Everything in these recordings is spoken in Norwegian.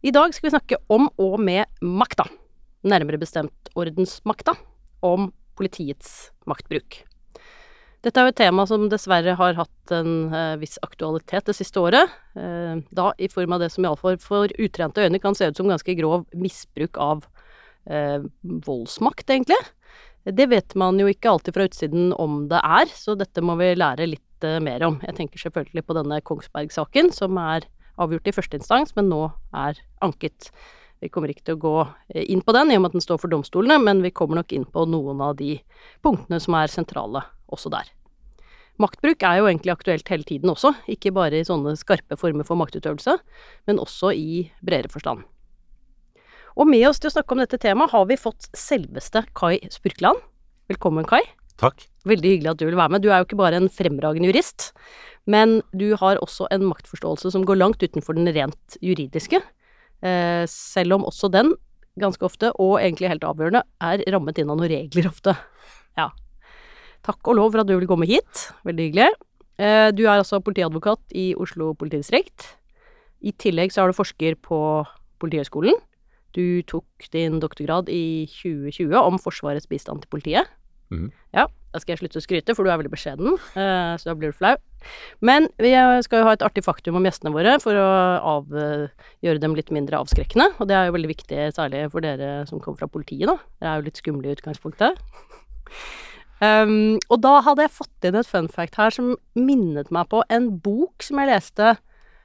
I dag skal vi snakke om og med makta, nærmere bestemt ordensmakta, om politiets maktbruk. Dette er jo et tema som dessverre har hatt en eh, viss aktualitet det siste året, eh, da i form av det som iallfall for utrente øyne kan se ut som ganske grov misbruk av eh, voldsmakt, egentlig. Det vet man jo ikke alltid fra utsiden om det er, så dette må vi lære litt eh, mer om. Jeg tenker selvfølgelig på denne Kongsberg-saken, som er avgjort i første instans, men nå er anket. Vi kommer ikke til å gå eh, inn på den, i og med at den står for domstolene, men vi kommer nok inn på noen av de punktene som er sentrale også der. Maktbruk er jo egentlig aktuelt hele tiden også, ikke bare i sånne skarpe former for maktutøvelse, men også i bredere forstand. Og med oss til å snakke om dette temaet har vi fått selveste Kai Spurkland. Velkommen, Kai. Takk. Veldig hyggelig at du vil være med. Du er jo ikke bare en fremragende jurist, men du har også en maktforståelse som går langt utenfor den rent juridiske, eh, selv om også den ganske ofte, og egentlig helt avgjørende, er rammet inn av noen regler ofte. Ja. Takk og lov for at du vil komme hit. Veldig hyggelig. Eh, du er altså politiadvokat i Oslo politidistrikt. I tillegg så er du forsker på Politihøgskolen. Du tok din doktorgrad i 2020 om Forsvarets bistand til politiet. Mm. Ja, da skal jeg slutte å skryte, for du er veldig beskjeden, eh, så da blir du flau. Men vi skal jo ha et artig faktum om gjestene våre for å av, gjøre dem litt mindre avskrekkende, og det er jo veldig viktig, særlig for dere som kommer fra politiet, da. Dere er jo litt skumle i utgangspunktet. Um, og da hadde jeg fått inn et fun fact her som minnet meg på en bok som jeg leste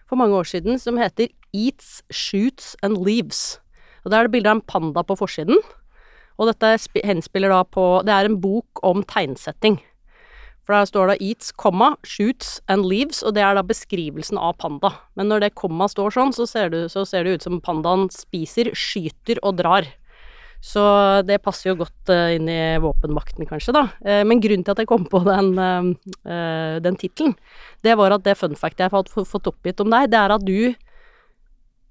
for mange år siden, som heter Eats, Shoots and Leaves. Og da er det bilde av en panda på forsiden. Og dette henspiller da på Det er en bok om tegnsetting. For der står det 'eats, comma, shoots and leaves', og det er da beskrivelsen av panda. Men når det komma står sånn, så ser, det, så ser det ut som pandaen spiser, skyter og drar. Så det passer jo godt uh, inn i våpenmakten, kanskje, da. Uh, men grunnen til at jeg kom på den, uh, den tittelen, det var at det fun fact jeg har fått oppgitt om deg, det er at du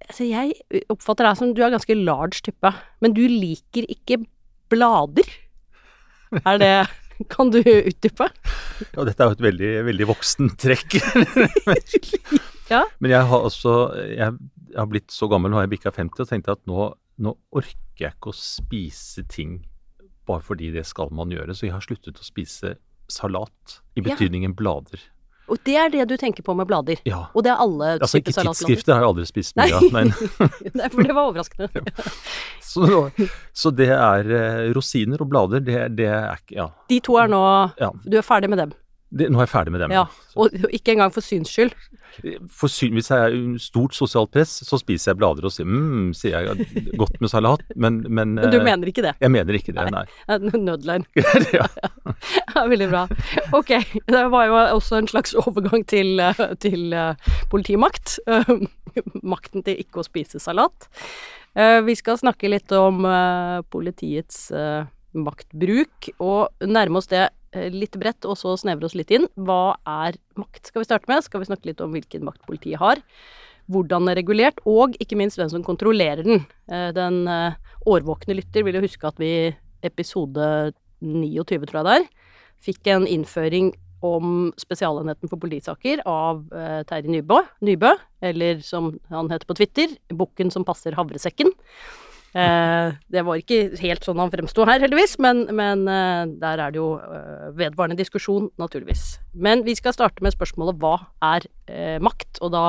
Altså, jeg oppfatter deg som du er ganske large type, men du liker ikke blader. Er det Kan du utdype? Ja, dette er jo et veldig, veldig voksent trekk. ja. Men jeg har også Jeg har blitt så gammel, nå har jeg bikka 50, og tenkte at nå, nå orker jeg ikke å spise ting bare fordi det skal man gjøre, så jeg har sluttet å spise salat, i betydningen ja. blader. Og det er det du tenker på med blader? Ja. Og det er alle altså, typer salatblader? Tidsskrifter har jeg aldri spist mye av, men Nei, for det var overraskende. så, så, det er uh, rosiner og blader, det, det, er ikke Ja. De to er nå ja. Du er ferdig med dem? Det, nå er jeg ferdig med dem. Ja, Og ikke engang for syns skyld? For syn, hvis jeg er stort sosialt press, så spiser jeg blader og sier mm, sier jeg godt med salat, men, men Men du mener ikke det? Jeg mener ikke det, nei. nei. Nødløgn. ja. ja. Veldig bra. Ok, det var jo også en slags overgang til, til uh, politimakt. Makten til ikke å spise salat. Vi skal snakke litt om politiets maktbruk, og nærme oss det Eh, litt bredt, og så snevre oss litt inn. Hva er makt, skal vi starte med? Skal vi snakke litt om hvilken makt politiet har? Hvordan den er regulert, og ikke minst hvem som kontrollerer den. Eh, den eh, årvåkne lytter vil jo huske at vi episode 29, tror jeg det er, fikk en innføring om Spesialenheten for politisaker av eh, Terje Nybø, Nybø, eller som han heter på Twitter, Bukken som passer havresekken. Eh, det var ikke helt sånn han fremsto her, heldigvis, men, men eh, der er det jo eh, vedvarende diskusjon, naturligvis. Men vi skal starte med spørsmålet hva er makt, og da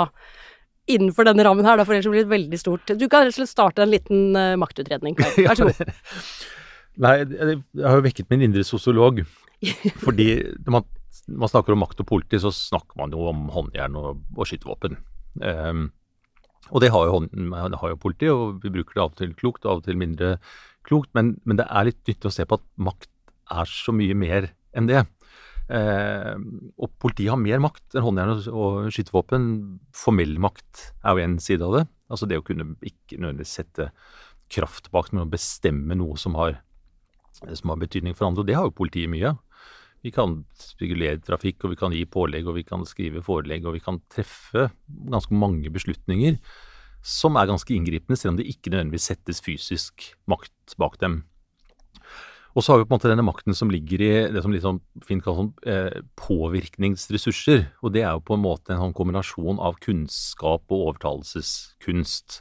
innenfor denne rammen her, da, for ellers blir det veldig stort. Du kan rett og slett starte en liten maktutredning. Vær så god. Nei, jeg har jo vekket min indre sosiolog. Fordi når man, man, snakker om makt og politi, så snakker man jo om håndjern og, og skytevåpen. Um, og det har jo, har jo politiet, og vi bruker det av og til klokt, av og til mindre klokt. Men, men det er litt nyttig å se på at makt er så mye mer enn det. Eh, og politiet har mer makt enn håndjern og, og skytevåpen. Formell makt er jo én side av det. Altså det å kunne ikke nødvendigvis sette kraft bak, men å bestemme noe som har, som har betydning for andre. Og det har jo politiet mye av. Vi kan spekulere trafikk, og vi kan gi pålegg, og vi kan skrive forelegg, og vi kan treffe ganske mange beslutninger som er ganske inngripende, selv om det ikke nødvendigvis settes fysisk makt bak dem. Og så har vi på en måte denne makten som ligger i det som liksom Finn kaller sånn, eh, påvirkningsressurser. Og det er jo på en måte en sånn kombinasjon av kunnskap og overtalelseskunst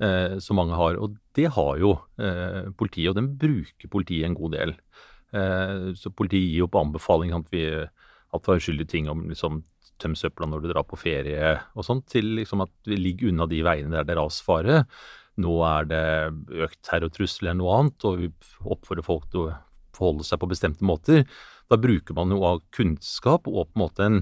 eh, som mange har. Og det har jo eh, politiet, og den bruker politiet en god del. Eh, så politiet gir jo på anbefaling at vi alt det uskyldige ting om liksom tøm søpla når du drar på ferie og sånt, til liksom at vi ligger unna de veiene der det er rasfare nå er det økt terrortrussel eller noe annet, og vi oppfordrer folk til å forholde seg på bestemte måter. Da bruker man noe av kunnskap og på en måte en,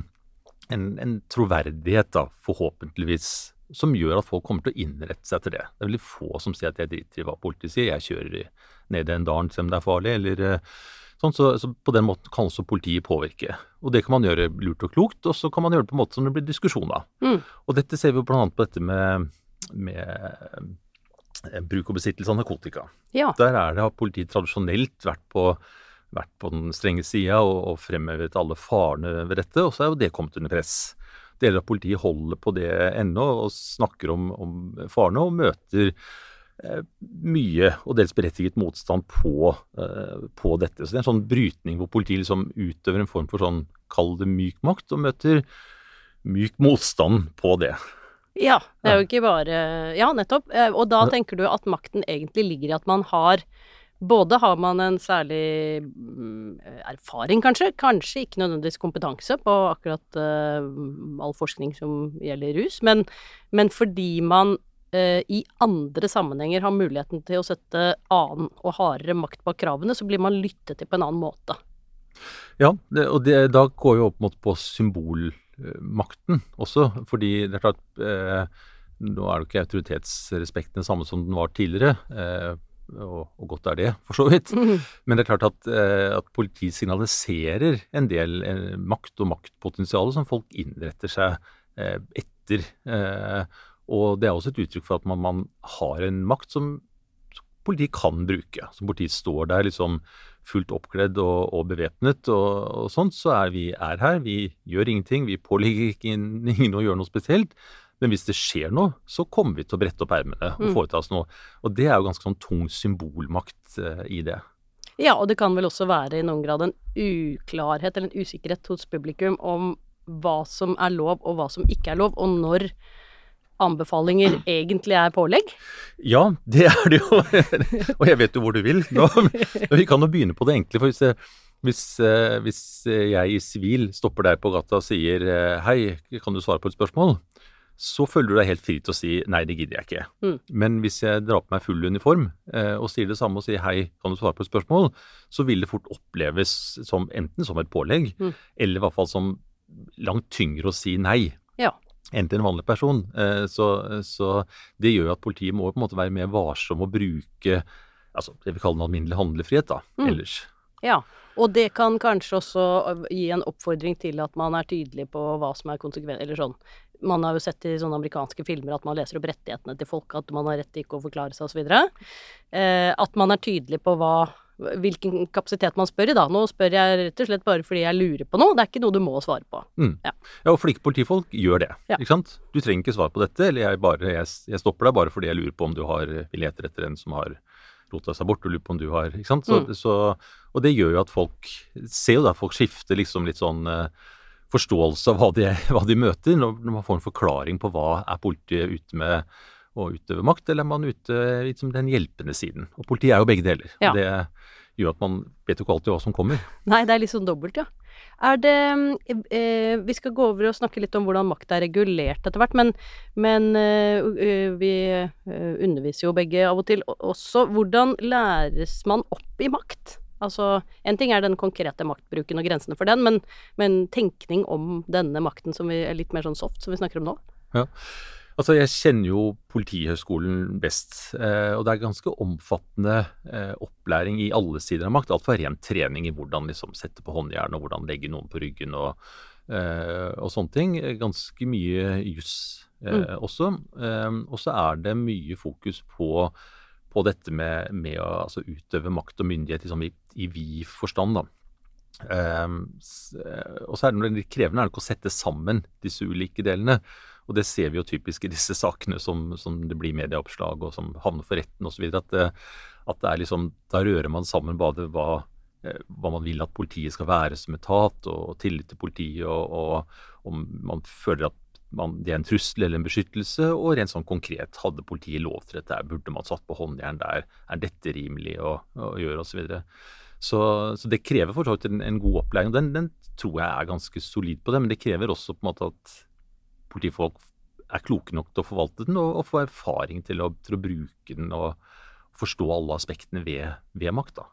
en, en troverdighet, da, forhåpentligvis, som gjør at folk kommer til å innrette seg til det. Det er veldig få som sier at jeg driter i hva politiet sier, jeg kjører ned i en dalen selv om det er farlig, eller eh, sånn. Så, så, på den måten kan også politiet påvirke. Og det kan man gjøre lurt og klokt, og så kan man gjøre det på en måte som det blir diskusjon av. Mm. Og dette ser vi jo annet på dette med, med bruk og besittelse av narkotika. Ja. Der er det, har politiet tradisjonelt vært på, vært på den strenge sida og, og, fremhevet alle farene ved dette, og så er jo det kommet under press. Deler av politiet holder på det ennå og snakker om, om farene og møter mye og dels berettiget motstand på, eh, på, dette. Så det er en sånn brytning hvor politiet liksom utøver en form for sånn, kall det myk makt, og møter myk motstand på det. Ja, det er jo ikke bare Ja, nettopp. Eh, og da tenker du at makten egentlig ligger i at man har både har man en særlig mm, erfaring, kanskje, kanskje ikke nødvendigvis kompetanse på akkurat uh, all forskning som gjelder rus, men, men fordi man i andre sammenhenger har muligheten til å sette annen og hardere makt bak kravene, så blir man lyttet til på en annen måte. Ja, det, og det, da går jo opp mot på symbolmakten også. Fordi det er klart eh, Nå er det ikke autoritetsrespekten det samme som den var tidligere. Eh, og, og, godt er det, for så vidt. Mm. Men det er klart at, eh, at politiet signaliserer en del eh, makt og maktpotensial som folk innretter seg eh, etter. Eh, og det er også et uttrykk for at man, man har en makt som politiet kan bruke. Som politiet står der liksom fullt oppkledd og, og bevæpnet og, og, sånt, så er vi er her. Vi gjør ingenting. Vi pålegger ikke ingen å gjøre noe spesielt. Men hvis det skjer noe, så kommer vi til å brette opp ermene og mm. foreta oss noe. Og det er jo ganske sånn tung symbolmakt uh, i det. Ja, og det kan vel også være i noen grad en uklarhet eller en usikkerhet hos publikum om hva som er lov og hva som ikke er lov, og når anbefalinger egentlig er pålegg? Ja, det er det jo. og jeg vet jo hvor du vil. Nå, vi kan jo begynne på det enkle. for hvis, hvis, eh, hvis jeg i sivil stopper deg på gata og sier eh, hei, kan du svare på et spørsmål? Så føler du deg helt fri til å si nei, det gidder jeg ikke. Mm. Men hvis jeg drar på meg full uniform eh, og sier det samme og sier hei, kan du svare på et spørsmål, så vil det fort oppleves som enten som et pålegg, mm. eller i hvert fall som langt tyngre å si nei. Enn til en vanlig person. Eh, så, så, det gjør at politiet må på en måte være mer varsom og bruke altså, det vi kaller den alminnelig handlefrihet da, mm. ellers. Ja, og det kan kanskje også gi en oppfordring til at man er tydelig på hva som er konsekvent, eller sånn. Man har jo sett i sånne amerikanske filmer at man leser opp rettighetene til folk, at man har rett til ikke å forklare seg osv. Eh, at man er tydelig på hva hvilken kapasitet man spør i, da. Nå spør jeg rett og slett bare fordi jeg lurer på noe. Det er ikke noe du må svare på. Mm. Ja. ja. og flinke politifolk gjør det. Ja. Ikke sant? Du trenger ikke svare på dette, eller jeg, bare, jeg, jeg, stopper deg bare fordi jeg lurer på om du har Vi leter etter en som har rota seg bort, og lurer på om du har Ikke sant. Så, mm. så, og det gjør jo at folk Ser jo da folk skifter liksom litt sånn uh, forståelse av hva de, hva de møter, når man får en forklaring på hva er politiet ute med å utøve makt, eller er man ute liksom, den hjelpende siden? Og politiet er jo begge deler. Ja. Det, gjør at man vet jo ikke alltid hva som kommer. Nei, det er litt sånn dobbelt, ja. Er det eh, Vi skal gå over og snakke litt om hvordan makt er regulert etter hvert, men, men eh, vi underviser jo begge av og til også. Hvordan læres man opp i makt? Altså, En ting er den konkrete maktbruken og grensene for den, men, men tenkning om denne makten som vi er litt mer sånn soft, som vi snakker om nå? Ja. Altså, Jeg kjenner jo Politihøgskolen best, eh, og det er ganske omfattende eh, opplæring i alle sider av makt. Alt fra ren trening i hvordan liksom sette på håndjern og hvordan legge noen på ryggen og eh, og sånne ting. Ganske mye juss Mm. også. Og så er det mye fokus på, på dette med, med å altså, utøve makt og myndighet liksom, i, i vid forstand. da. Og så er det litt krevende er det ikke å sette sammen disse ulike delene. Og det ser vi jo typisk i disse sakene som, som det blir medieoppslag og som havner for retten osv. At, det- at det er liksom, da rører man sammen både hva, eh, hva man vil at politiet skal være som etat, og tillit til politiet, og om man føler at man, det er en trussel eller en beskyttelse, og rent sånn konkret, hadde politiet lov til dette, burde man satt på håndjern der, er dette rimelig å, å gjøre osv. Så, videre. så Så det krever for så vidt en, en god opplæring. og den, den tror jeg er ganske solid på det, men det krever også på en måte at politifolk er kloke nok til å forvalte den, og, og få erfaring til å, til å bruke den og forstå alle aspektene ved, ved makt. da.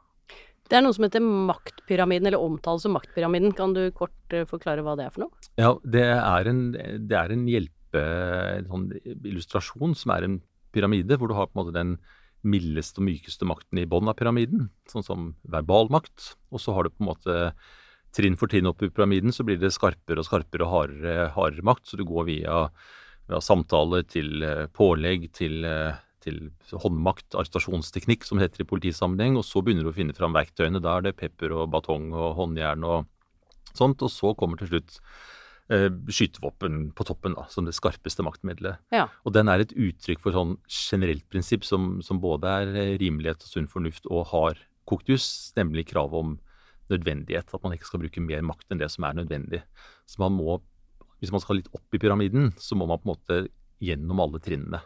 Det er noe som heter maktpyramiden, eller omtales som maktpyramiden. Kan du kort eh, forklare hva det er for noe? Ja, det er en, det er en hjelpe, en sånn illustrasjon som er en pyramide, hvor du har på en måte den mildeste og mykeste makten i bunnen av pyramiden, sånn som verbal makt. Og så har du på en måte trinn for trinn opp i pyramiden, så blir det skarpere og skarpere og hardere, hardere makt. Så du går via, via samtaler til eh, pålegg, til, eh, til håndmakt, arrestasjonsteknikk, som det heter i politisammenheng. Og så begynner du å finne fram verktøyene. Da er det pepper og batong og håndjern og sånt. Og så kommer til slutt eh, skytevåpen på toppen, da, som det skarpeste maktmiddelet. Ja. Og den er et uttrykk for sånn generelt prinsipp som, som både er eh, rimelighet og sunn fornuft og har kokt jus, nemlig kravet om nødvendighet. At man ikke skal bruke mer makt enn det som er nødvendig. Så man må, hvis man skal litt opp i pyramiden, så må man på en måte gjennom alle trinnene.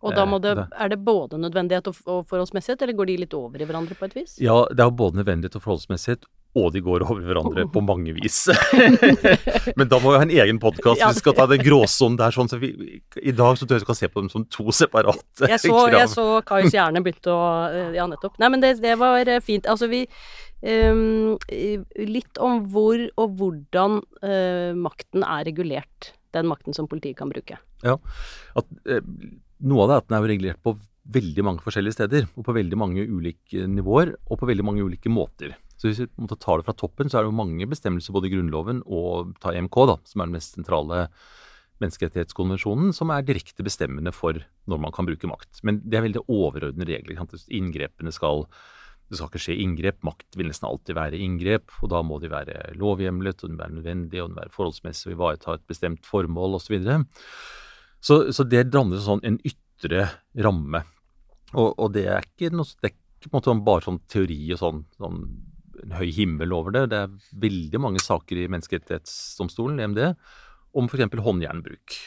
Og da må Eh, det, er det både nødvendighet og, forholdsmessighet, eller går de litt over i hverandre på et vis? Ja, det er både nødvendighet og forholdsmessighet, og de går over hverandre på mange vis. Men da må vi ha en egen podkast. Vi skal ta den gråsonen der. sånn, så vi, I dag så tror jeg vi skal se på dem som to separate Jeg så, krav. jeg så Kais hjerne begynte å eh, Ja, nettopp. Nei, men det, det var eh, fint. Altså, vi Litt om hvor og hvordan eh, makten er regulert. Den makten som politiet kan bruke. at eh, Noe av det er at den er jo regulert på veldig mange forskjellige steder, og på veldig mange ulike nivåer, og på veldig mange ulike måter. Så hvis vi tar det fra toppen, så er det jo mange bestemmelser både i Grunnloven og ta EMK, da, som er den mest sentrale menneskerettighetskonvensjonen, som er direkte bestemmende for når man kan bruke makt. Men det er veldig overordnede regler. sant? Inngrepene skal det skal ikke skje inngrep. Makt vil nesten alltid være inngrep, og da må de være lovhjemlet, og de må være nødvendige, og de må være forholdsmessige og ivareta et bestemt formål osv. Så, så Så det danner sånn en ytre ramme. Og, og det er ikke noe det er ikke måte bare sånn teori og sånn, sånn en høy himmel over det. Det er veldig mange saker i Menneskerettighetsdomstolen, EMD, om f.eks. håndjernbruk.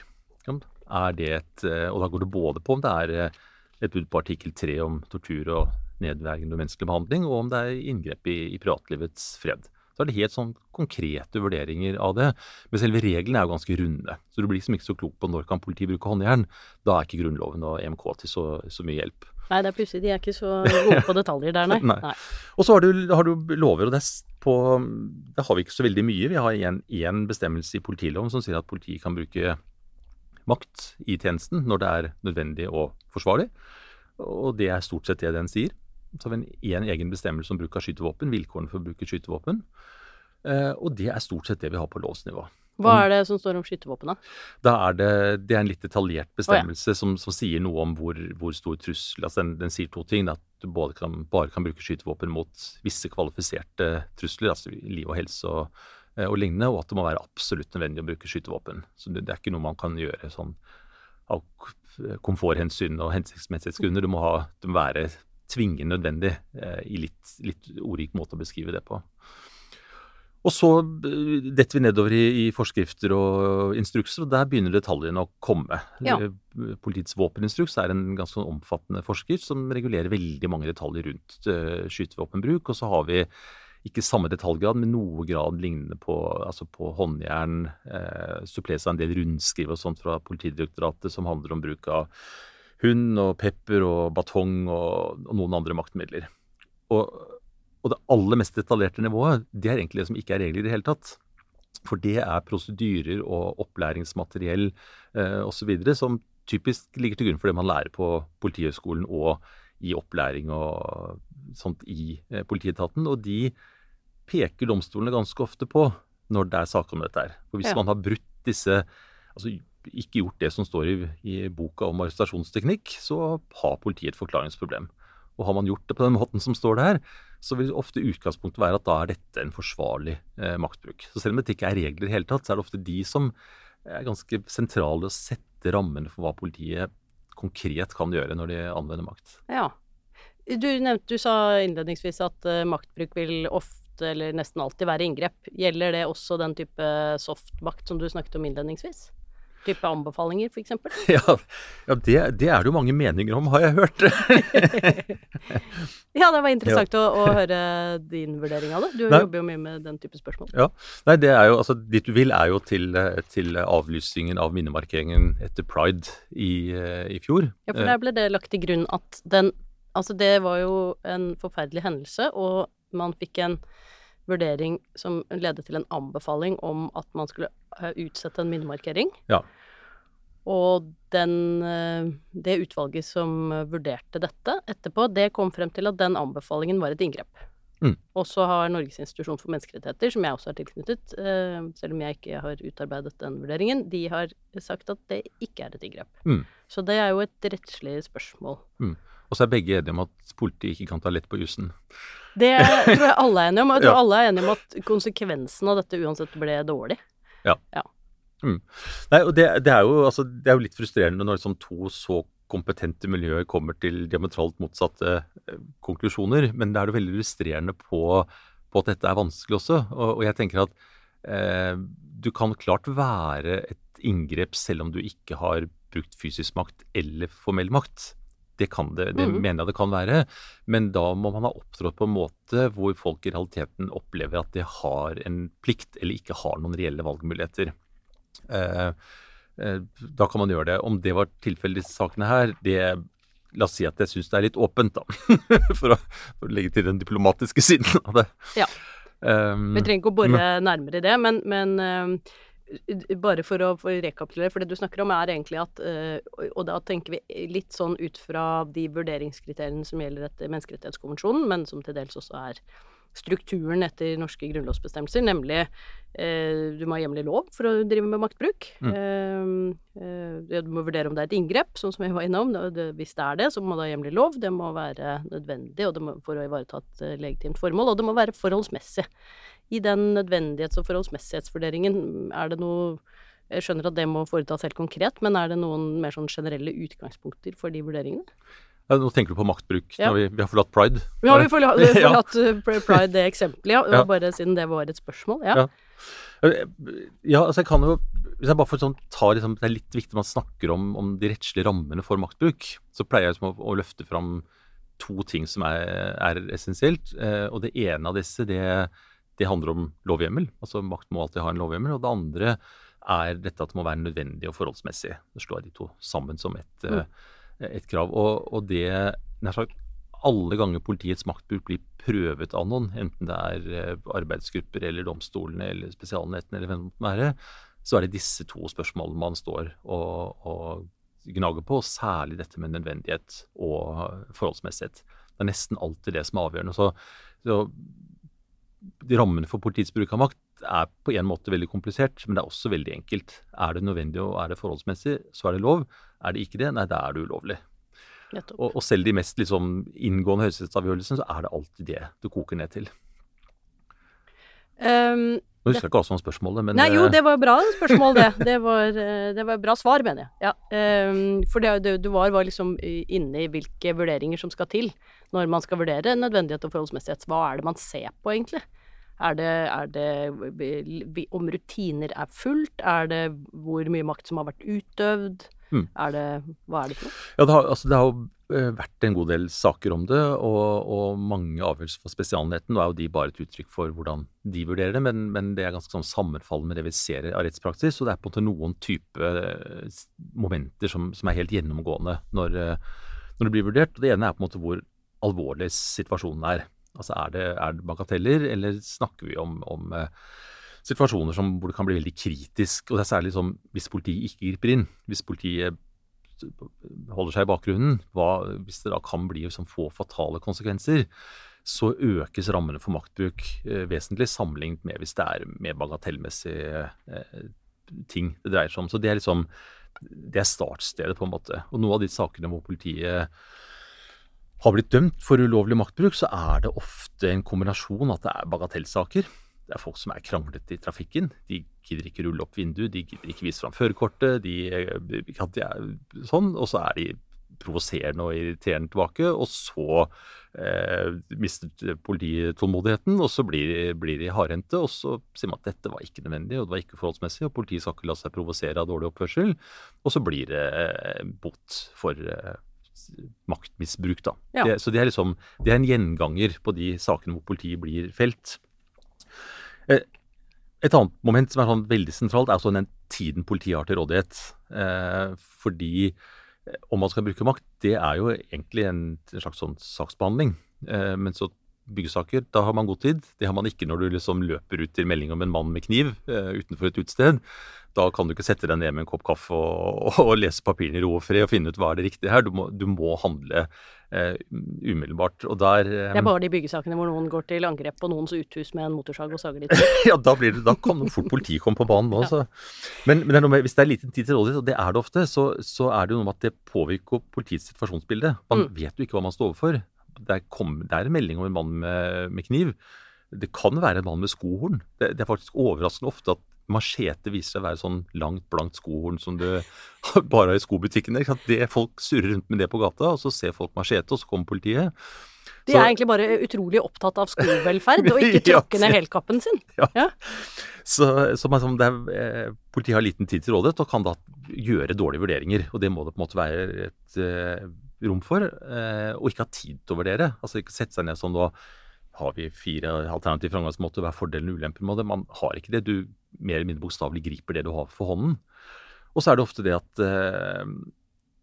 Er det et, eh, og da går det både på om det er eh, et bud på artikkel 3 om tortur og nedverdigende menneskelig behandling, og om det er inngrep i, i privatlivets fred. Så er det helt sånn konkrete vurderinger av det. Men selve reglene er jo ganske runde. Så du blir liksom ikke så klok på når kan politiet bruke håndjern. Da er ikke Grunnloven og EMK til så, så mye hjelp. Nei, det er plutselig De er ikke så gode på detaljer der, nei. Nei. Og så har du, har du lover, og det, på, det har vi ikke så veldig mye. Vi har én bestemmelse i politiloven som sier at politiet kan bruke makt i tjenesten når det er nødvendig og forsvarlig. Og det er stort sett det den sier. Så har vi en egen bestemmelse om bruk av skytevåpen, vilkårene for å bruke skytevåpen. Eh, og det er stort sett det vi har på lovsnivå. Hva er det som står om skytevåpen, da? Da er det, det er en litt detaljert bestemmelse som, som sier noe om hvor, hvor stor trussel altså den, den sier to ting. At du både kan, bare kan bruke skytevåpen mot visse kvalifiserte trusler, altså liv og helse og, eh, og lignende, og at det må være absolutt nødvendig å bruke skytevåpen. Så det, det er ikke noe man kan gjøre sånn av komforthensyn og hensiktsmessighetsgrunner. Du må, ha, du må være tvingende nødvendig eh, i litt, litt ordrik måte å beskrive det på. Og så eh, detter vi nedover i, i forskrifter og instrukser, og der begynner detaljene å komme. Ja. Eh, Politiets våpeninstruks er en ganske sånn omfattende forskrift som regulerer veldig mange detaljer rundt uh, skytevåpenbruk. Og så har vi ikke samme detaljgrad, men noe grad lignende på, altså på håndjern. Eh, suppleres av en del rundskriv og sånt fra Politidirektoratet som handler om bruk av hund og pepper og batong og, og noen andre maktmidler. Og, og det aller mest detaljerte nivået, det er egentlig det som ikke er regler i det hele tatt. For det er prosedyrer og opplæringsmateriell eh, osv. som typisk ligger til grunn for det man lærer på Politihøgskolen og i opplæring og sånt i eh, politietaten. Og de peker domstolene ganske ofte på når det er saker om dette her. For hvis Ja. man har brutt disse Altså ikke gjort det som står i, i boka om arrestasjonsteknikk, så har politiet et forklaringsproblem. Og har man gjort det på den måten som står der, så vil ofte utgangspunktet være at da er dette en forsvarlig eh, maktbruk. Så selv om det ikke er regler i det hele tatt, så er det ofte de som er ganske sentrale å sette rammene for hva politiet konkret kan gjøre når de anvender makt. Ja. Du nevnte, du sa innledningsvis at uh, maktbruk vil ofte eller nesten alltid være inngrep. Gjelder det også den type softmakt som du snakket om innledningsvis? Type anbefalinger, eksempel? Ja, ja det, det er det jo mange meninger om, har jeg hørt. Ja, det var interessant å, å høre din vurdering av det. Du Nei. jobber jo mye med den type spørsmål. Nei, det er jo, altså Dit du vil er jo til, til avlysningen av minnemarkeringen etter pride i, i fjor. Ja, for der ble det lagt til grunn at den Altså, det var jo en forferdelig hendelse, og man fikk en vurdering som ledet til en anbefaling om at man skulle eh, utsette en minnemarkering. Ja. Og den, eh, det utvalget som vurderte dette etterpå, det kom frem til at den anbefalingen var et inngrep. Mm. Og så har Norges institusjon for menneskerettigheter, som jeg også er tilknyttet, eh, selv om jeg ikke har utarbeidet den vurderingen, de har sagt at det ikke er et inngrep. Mm. Så det er jo et rettslig spørsmål. Og så er begge enige om at politiet ikke kan ta lett på jussen. Det tror jeg alle er enige om. og Jeg tror Ja. alle er enige om at konsekvensen av dette uansett ble dårlig. Nei, og det, det, er jo, altså, det er jo litt frustrerende når liksom to så kompetente miljøer kommer til diametralt motsatte eh, konklusjoner, men det er jo veldig illustrerende på, på at dette er vanskelig også. Og, og jeg tenker at eh, du kan klart være et inngrep selv om du ikke har brukt fysisk makt eller formell makt. Det, kan det, det mm. mener jeg det kan være, men da må man ha opptrådt på en måte hvor folk i realiteten opplever at de har en plikt eller ikke har noen reelle valgmuligheter. Eh, eh, da kan man gjøre det. Om det var tilfellet i disse sakene her, det La oss si at jeg syns det er litt åpent, da. for, å, for å legge til den diplomatiske siden av det. Ja. Um, Vi trenger ikke å bore nærmere i det, men, men eh, bare for å rekapitulere, for det du snakker om er egentlig at eh, Og da tenker vi litt sånn ut fra de vurderingskriteriene som gjelder etter menneskerettighetskonvensjonen, men som til dels også er strukturen etter norske grunnlovsbestemmelser, nemlig eh, du må ha hjemlig lov for å drive med maktbruk. Mm. eh, du må vurdere om det er et inngrep, sånn som vi var innom. Det, hvis det er det, så må du ha hjemlig lov. Det må være nødvendig og det må, for å ivareta et eh, legitimt formål, og det må være forholdsmessig. I den nødvendighets- og forholdsmessighetsvurderingen, er det noe Jeg skjønner at det må foretas helt konkret, men er det noen mer sånn generelle utgangspunkter for de vurderingene? ja, nå tenker du på maktbruk Ja. når vi, vi har forlatt pride. Vi har forlatt, Ja. forlatt uh, Pride, det eksempelet, ja. Ja. Bare siden det var et spørsmål. Ja. Ja. Ja, altså jeg kan jo Hvis jeg bare får sånn, ta liksom, Det er litt viktig man snakker om, om de rettslige rammene for maktbruk. Så pleier jeg liksom å, å løfte fram to ting som er, er essensielt. Eh, og det ene av disse, det, det handler om lovhjemmel. Altså makt må alltid ha en lovhjemmel. Og det andre er dette at det må være nødvendig og forholdsmessig. Det slår jeg de to sammen som et, mm. et krav. Og, og det nær sagt alle ganger politiets maktbruk blir prøvet av noen, enten det er eh, arbeidsgrupper eller domstolene eller spesialenhetene eller hvem det måtte være, så er det disse to spørsmålene man står og, og gnager på, særlig dette med nødvendighet og forholdsmessighet. Det er nesten alltid det som er avgjørende. Så, så rammene for politiets bruk av makt er på en måte veldig komplisert, men det er også veldig enkelt. Er det nødvendig og er det forholdsmessig, så er det lov. Er det ikke det, nei, da er det ulovlig. Og, og selv de mest liksom, inngående høyesterettsavgjørelsene, så er det alltid det det koker ned til. Um, Nå husker jeg ikke hva som var spørsmålet, men Nei, jo, eh, det var bra spørsmål, det. Det var, eh, det var bra svar, mener jeg. Ja. ehm, for det, du var, var liksom inne i hvilke vurderinger som skal til når man skal vurdere nødvendighet og forholdsmessighet. Hva er det man ser på, egentlig? Er det, er det om rutiner er fulgt? Er det hvor mye makt som har vært utøvd? Mm. Er det Hva er det for noe? Ja, det har, altså, det har vært en god del saker om det, og, og mange avgjørelser for Spesialenheten. Nå er jo de bare et uttrykk for hvordan de vurderer det, men, men det er ganske sånn sammenfallende med det vi ser av rettspraksis. Og det er på en måte noen type eh, momenter som, som er helt gjennomgående når, eh, når det blir vurdert. Og det ene er på en måte hvor alvorlig situasjonen er. Altså er det, er det bagateller, eller snakker vi om, om eh, situasjoner som, hvor det kan bli veldig kritisk. Og det er særlig som hvis politiet ikke griper inn. Hvis politiet holder seg i bakgrunnen, hva, hvis det da kan bli sånn få fatale konsekvenser, så økes rammene for maktbruk eh, vesentlig sammenlignet med hvis det er mer bagatellmessige eh, ting det dreier seg om. Så det er liksom det er startstedet, på en måte. Og noen av de sakene hvor politiet har blitt dømt for ulovlig maktbruk, så er det ofte en kombinasjon at det er bagatellsaker. Det er folk som er kranglete i trafikken. De gidder ikke rulle opp vinduet, de gidder ikke vise fram førerkortet. De, de er sånn, og så er de provoserende og irriterende tilbake. Og så eh, mister politiet tålmodigheten, og så blir, blir de hardhendte. Og så sier man at dette var ikke nødvendig, og det var ikke forholdsmessig, og politiet skal ikke la seg provosere av dårlig oppførsel. Og så blir det eh, bot for eh, maktmisbruk, da. Ja. Det, så det er liksom det er en gjenganger på de sakene hvor politiet blir felt. Eh, et annet moment som er sånn veldig sentralt, er også den tiden politiet har til rådighet. Eh, fordi om man skal bruke makt, det er jo egentlig en, en slags sånn saksbehandling. Eh, men så byggesaker, da har man god tid. Det har man ikke når du liksom løper ut til melding om en mann med kniv eh, utenfor et utested. Da kan du ikke sette deg ned med en kopp kaffe og, og, og lese papirene i ro og fred og finne ut hva er det riktige her. Du må, du må handle eh, umiddelbart. Og der eh, Det er bare de byggesakene hvor noen går til angrep på noens uthus med en motorsag og sager litt? ja, da, blir det, da kan fort politiet komme på banen nå. Ja. Men, men det med, hvis det er liten tid til rådighet, og det er det ofte, så, så, er det jo noe med at det påvirker politiets situasjonsbilde. Man mm. vet jo ikke hva man står overfor. Det kom, det er en melding om en mann med, med kniv. Det kan være en mann med skohorn. Det, det, er faktisk overraskende ofte at machete viser seg å være sånn langt, blankt skohorn som du bare har i skobutikkene. Det Folk surrer rundt med det på gata, og så ser folk machete, og så kommer politiet. De er egentlig bare utrolig opptatt av skovelferd, og ikke tråkke ned helkappen sin. Ja. ja. Så, så man, er, eh, Politiet har liten tid til rådighet og kan da gjøre dårlige vurderinger. Og det må det på en måte være et uh, rom for. Uh, og ikke ha tid til å vurdere. Altså ikke sette seg ned sånn da har vi fire alternative framgangsmåter, hva er fordelen og ulempen med det? Man har ikke det. Du mer eller mindre bokstavelig griper det du har for hånden. Og så er det ofte det at eh,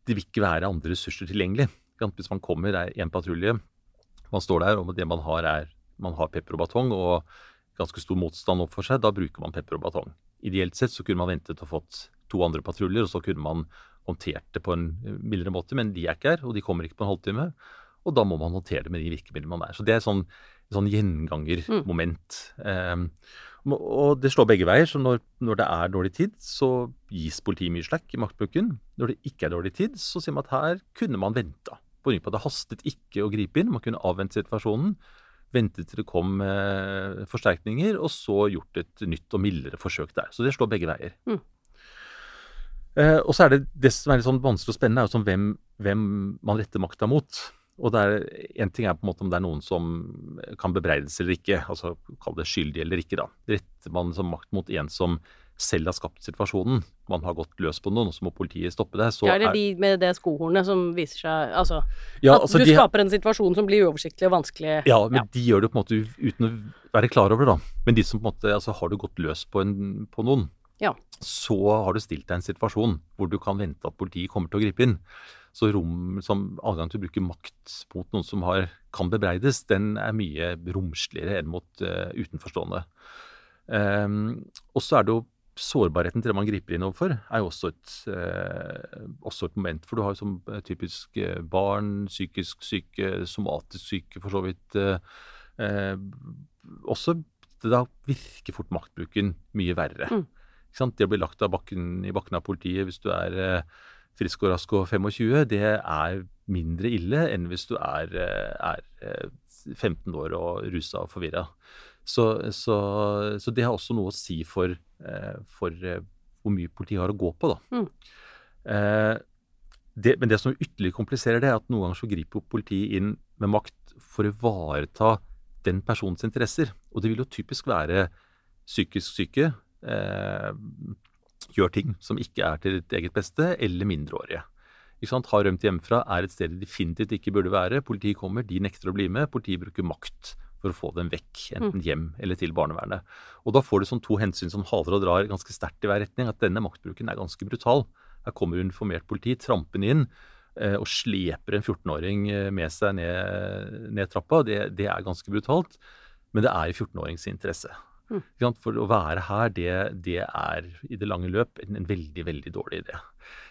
det vil ikke være andre ressurser tilgjengelig. Hvis man kommer, er én patrulje, man står der, og det man har er man har pepper og batong og ganske stor motstand opp for seg, da bruker man pepper og batong. Ideelt sett så kunne man ventet og fått to andre patruljer, og så kunne man håndtert det på en mildere måte, men de er ikke her, og de kommer ikke på en halvtime. Og da må man håndtere det med de virkemidlene man er. Så det er sånn, sånn gjengangermoment. Mm. Um, og det slår begge veier. Så når, når, det er dårlig tid, så gis politiet mye slack i maktbruken. Når det ikke er dårlig tid, så sier man at her kunne man venta. På grunn av det hastet ikke å gripe inn. Man kunne avvente situasjonen. Vente til det kom eh, forsterkninger, og så gjort et nytt og mildere forsøk der. Så det slår begge veier. Mm. Eh, og så er det det som er litt sånn vanskelig og spennende, er jo sånn hvem, hvem man retter makta mot. Og det er, En ting er på en måte om det er noen som kan bebreides eller ikke, altså kall det skyldig eller ikke. da. Retter man som makt mot en som selv har skapt situasjonen, man har gått løs på noen, og så må politiet stoppe det, så Ja, eller de med det skohornet som viser seg Altså, ja, at altså, du de, skaper en situasjon som blir uoversiktlig og vanskelig. Ja, men ja. de gjør det på en måte uten å være klar over det, da. Men de som på en måte Altså, har du gått løs på, en, på noen, ja. så har du stilt deg i en situasjon hvor du kan vente at politiet kommer til å gripe inn. Så rom som adgang til å bruke makt mot noen som har, kan bebreides, den er mye romsligere enn mot uh, utenforstående. Um, og så er det jo sårbarheten til det man griper inn overfor, er jo også et, uh, også et moment. For du har jo som uh, typisk barn, psykisk syke, somatisk syke for så vidt. også da virker fort maktbruken mye verre. Mm. Det å bli lagt av bakken, i bakken av politiet hvis du er frisk og rask og 25, det er mindre ille enn hvis du er, eh, er 15 eh, år og rusa og forvirra. Så, så, så, det har også noe å si for, eh, for hvor mye politiet har å gå på, da. Mm. Det, men det som ytterligere kompliserer det, er at noen ganger så griper politiet inn med makt for å ivareta den personens interesser. Og det vil jo typisk være psykisk syke, eh, gjør ting som ikke er til ditt eget beste, eller mindreårige. Ikke sant? Har rømt hjemmefra, er et sted de definitivt ikke burde være. Politiet kommer, de nekter å bli med. Politiet bruker makt for å få dem vekk, enten mm. hjem eller til barnevernet. Og da får du sånn to hensyn som haler og drar ganske sterkt i hver retning. At denne maktbruken er ganske brutal. Her kommer uniformert politi trampende inn eh, og sleper en 14-åring eh, med seg ned, ned trappa. Det, det, er ganske brutalt. Men det er i 14-årings interesse. Mm. For å være her, det, det er i det lange løp en, en veldig, veldig dårlig idé.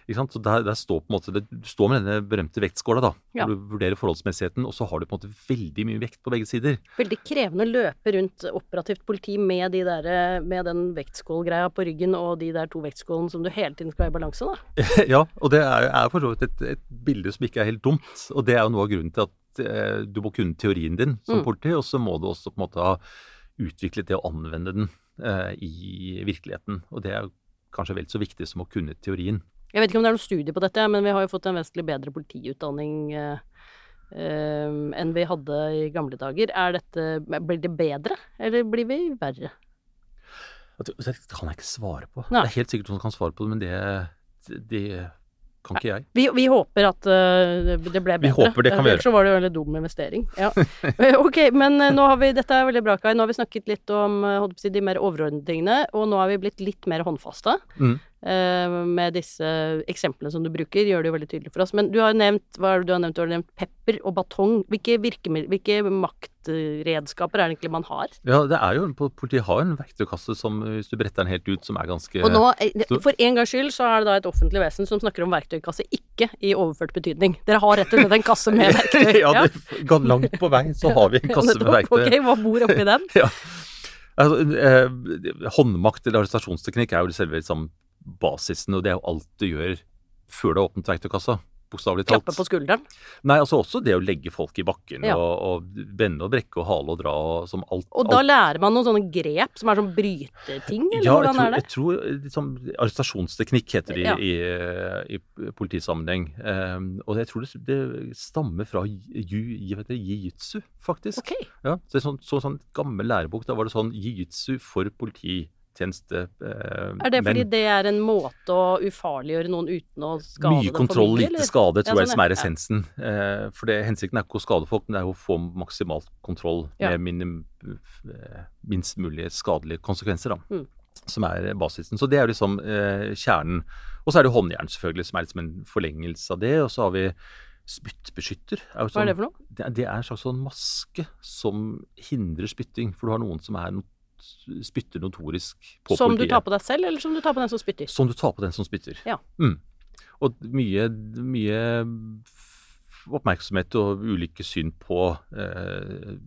Ikke sant? Så der, der står på en måte, Du står med denne berømte vektskåla, da, Ja. hvor du vurderer forholdsmessigheten, og så har du på en måte veldig mye vekt på begge sider. Veldig krevende å løpe rundt operativt politi med, de der, med den vektskålgreia på ryggen og de der to vektskålene som du hele tiden skal være i balanse, da. ja, og det er, er for så vidt et, et bilde som ikke er helt dumt. Og det er jo noe av grunnen til at eh, du må kunne teorien din som Mm. politi, og så må du også på en måte ha utviklet det å anvende den eh, i virkeligheten. Og det er kanskje vel så viktig som å kunne teorien. Jeg vet ikke om det er noe studie på dette, men vi har jo fått en vesentlig bedre politiutdanning eh, eh, enn vi hadde i gamle dager. Er dette, blir det bedre, eller blir vi verre? Det, det kan jeg ikke svare på. Nei. Det er helt sikkert noen som kan svare på det, men det, det kan ikke jeg. Vi, vi håper at uh, det ble bedre. Vi håper det kan vi gjøre. så var det jo en veldig dum investering. Ja. Eh, ok, men eh, nå har vi, dette er veldig bra, Kai. Nå har vi snakket litt om si, de mer overordnede tingene, og nå er vi blitt litt mer håndfaste. Mm. Eh, med disse eksemplene som du bruker, gjør det jo veldig tydelig for oss. Men du har nevnt, hva det du har nevnt? Du har nevnt pepper og batong. Hvilke, hvilke maktredskaper er det egentlig man har? Ja, det er jo, Politiet har en verktøykasse som, hvis du bretter den helt ut, som er ganske Og nå, eh, for en gangs skyld, så er det da et offentlig vesen som snakker om verktøykasse, ikke i overført betydning. Dere har rett og slett en kasse med verktøy. ja, det, ga- langt på vei så har vi en kasse med verktøy. Ok, hva bor oppi den? Ja. Altså, eh, håndmakt eller arrestasjonsteknikk er jo selve liksom, basisen, og det er jo alt du gjør før du har åpnet verktøykassa. Bokstavelig talt. Klappe på skulderen? Nei, altså også det å legge folk i bakken Ja. og, og bende og brekke og hale og dra og som alt. Og da alt. lærer man noen sånne grep som er sånn bryteting, eller ja, hvordan tror, er det? jeg tror liksom, Arrestasjonsteknikk heter det Ja. i, i, i politisammenheng. Um, og jeg tror det, det stammer fra jiu-jitsu, faktisk. Okay. Ja, så det er sånn, så, sånn gammel lærebok, da var det sånn jiu-jitsu for polititjeneste. Eh, Er det fordi men det er en måte å ufarliggjøre noen uten å skade mye dem for kontroll, mye, lite eller? skade, tror Ja, jeg sånn, som er ja. essensen. Eh, for det, hensikten er ikke å skade folk, men det er å få maksimalt kontroll Ja. med minim, eh, minst mulig skadelige konsekvenser, da. Mm. Som er basisen. Så det er liksom eh, kjernen. Og så er det håndjern, selvfølgelig, som er liksom en forlengelse av det. Og så har vi spyttbeskytter. Er sånn, Hva er det for noe? Det, det er en slags sånn maske som hindrer spytting. For du har noen som er spytter notorisk på Som du tar på deg selv, eller som du tar på den som spytter? Som du tar på den som spytter. Ja. Mm. Og mye, mye oppmerksomhet og ulike syn på eh,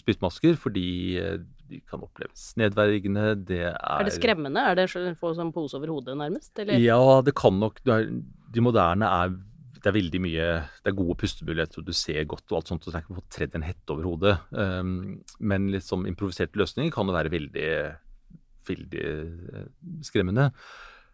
spyttmasker, fordi eh, de kan oppleves nedverdigende. Det er Er det skremmende? Er det å få sånn pose over hodet, nærmest? Eller? Ja, det kan nok De moderne er det er veldig mye Det er gode pustemuligheter, og du ser godt og alt sånt. og Du trenger ikke få tredd en hette over hodet. Um, men liksom improviserte løsninger kan jo være veldig, veldig eh, skremmende.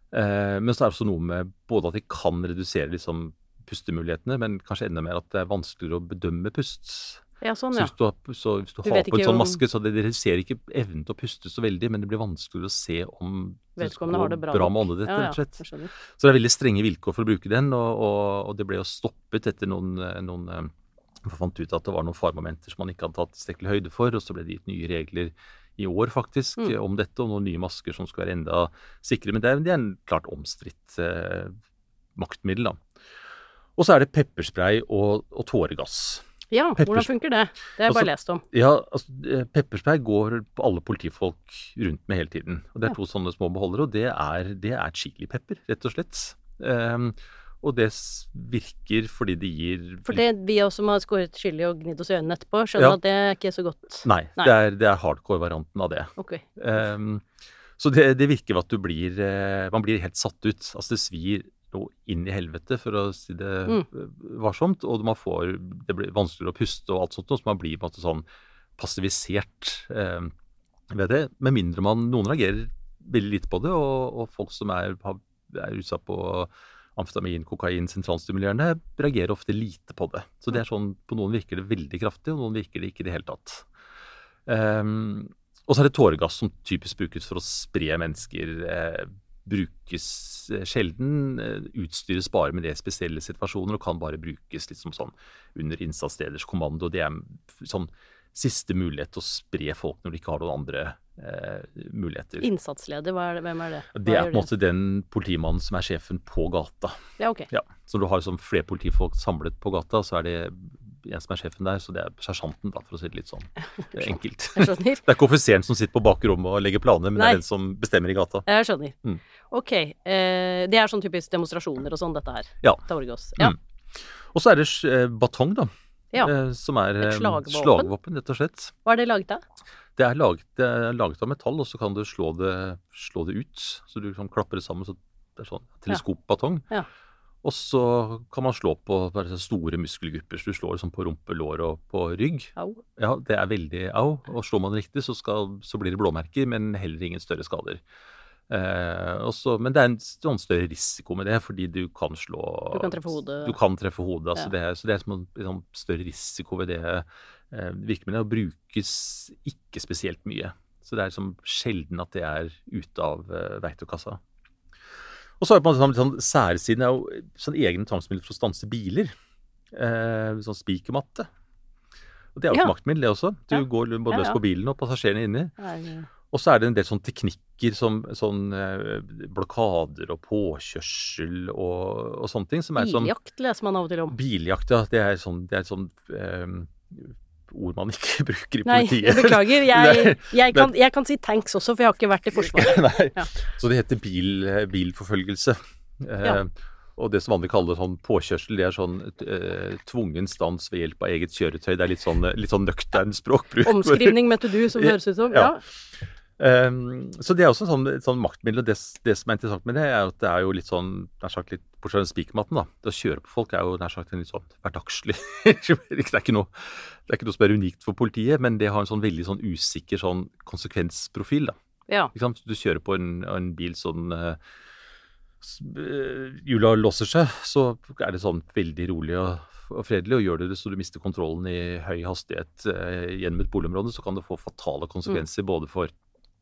Uh, men så er det også noe med både at de kan redusere liksom pustemulighetene, men kanskje enda mer at det er vanskeligere å bedømme pust. Ja, sånn, Så hvis du, har, så hvis du, Du har på en sånn maske, så det det reduserer ikke evnen til å puste så veldig, men det blir vanskeligere å se om Vedkommende har det bra bra med Ja, rett ja, og slett. Så det er veldig strenge vilkår for å bruke den, og, og, og det ble jo stoppet etter noen, noen eh, Man fant ut at det var noen faremomenter som man ikke hadde tatt tilstrekkelig høyde for, og så ble det gitt nye regler i år faktisk Mm. om dette, og noen nye masker som skulle være enda sikre. Men det er, det er en klart omstridt eh, maktmiddel, da. Og så er det pepperspray og, og tåregass. Ja, hvordan funker det? Det har jeg bare Altså- lest om. Ja, altså, eh, pepperspray går på alle politifolk rundt med hele tiden. Og Det er Ja. to sånne små beholdere, og det er, det er chilipepper, rett og slett. Um, og det virker fordi det gir For det, vi også som har skåret chili og gnidd oss i øynene etterpå, skjønner Ja. at det er ikke så godt. Nei, Nei. Det, er, det er hardcore-varianten av det. Okay. Um, så det, det virker at du blir eh, Man blir helt satt ut. Altså det svir noe inn i helvete, for å si det Mm. eh, varsomt. Og man får Det blir vanskeligere å puste og alt sånt, så man blir på en måte sånn passivisert eh, ved det. Med mindre man Noen reagerer veldig lite på det, og, og folk som er, er utsatt på amfetamin, kokain, sentralstimulerende, reagerer ofte lite på det. Så det er sånn, På noen virker det veldig kraftig, og noen virker det ikke i det hele tatt. Um, og så er det tåregass som typisk brukes for å spre mennesker. Eh, brukes eh, sjelden, eh, utstyres bare med det spesielle situasjoner og kan bare brukes liksom sånn under innsatsleders kommando. Det er sånn siste mulighet til å spre folk når de ikke har noen andre eh, muligheter. Innsatsleder, hva er det, hvem er det? Hva Det er på en måte den politimannen som er sjefen på gata. Ja, ok. Ja, Så når du har sånn flere politifolk samlet på gata, så er det en som er sjefen der, så det er sersjanten, for å si det litt sånn enkelt. Det er ikke offiseren som sitter på bakrommet og legger planer, men det er den som bestemmer i gata. Jeg skjønner. Mm. Ok. Eh, det er sånn typisk demonstrasjoner og sånn, dette her. Ja. Torgås. Ja. Mm. Og så er det eh, batong, da. Ja. eh, som er Et eh, slagvåpen. slagvåpen, rett og slett. Hva er det laget av? Det er, laget, det er laget av metall, og så kan du slå det, slå det ut. Så du liksom klapper det sammen. Så det er sånn teleskopbatong. Ja. Og så kan man slå på store muskelgrupper. Så du slår liksom på rumpe, lår og på rygg. Au. Ja, det er veldig au. Og slår man riktig, så, skal, så blir det blåmerker, men heller ingen større skader. Eh, også, men det er en større risiko med det, fordi du kan slå Du kan treffe hodet. Du kan treffe hodet. Altså Ja. det, så det er som en sånn større risiko ved det eh, virkemidlet. Og brukes ikke spesielt mye. Så det er liksom sjelden at det er ute av eh, verktøykassa. Og så har måte sånn, sånn særsiden er jo sånn egne tvangsmidler for å stanse biler. Eh, sånn spikermatte. Og det er jo Ja. et maktmiddel, det også. Du Ja. går både løs på bilen og passasjerene inni. Ja, Og så er det en del sånne teknikker som sånn eh, blokader og påkjørsel og, og sånne ting. Som er sånn Biljakt leser man av og til om. Biljakt, ja. Det er sånn, det er sånn eh, ord man ikke bruker i Nei, politiet. jeg beklager. Jeg, jeg, kan, jeg kan si tanks også, for jeg har ikke vært i Forsvaret. Nei. Ja. Så det heter bil, bilforfølgelse. Eh, Ja. Og det som andre kaller sånn påkjørsel, det er sånn eh, tvungen stans ved hjelp av eget kjøretøy. Det er litt sånn, litt sånn nøktern språkbruk. Omskrivning metodu, som det høres ut som. Ja. Ja. Um, så det er også sånn, sånn maktmiddel. og det, det som er interessant med det, er at det er jo litt sånn nær sagt litt Bortsett fra spikermatten, da. Det å kjøre på folk er jo nær sagt en litt sånn hverdagslig det, er ikke noe, det er ikke noe som er unikt for politiet, men det har en sånn veldig sånn usikker sånn konsekvensprofil, da. ja. Ikke sant? Du kjører på en, en bil sånn eh, Hjula låser seg, så er det sånn veldig rolig og, og fredelig. Og gjør du det så du mister kontrollen i høy hastighet eh, gjennom et boligområde, så kan det få fatale konsekvenser både for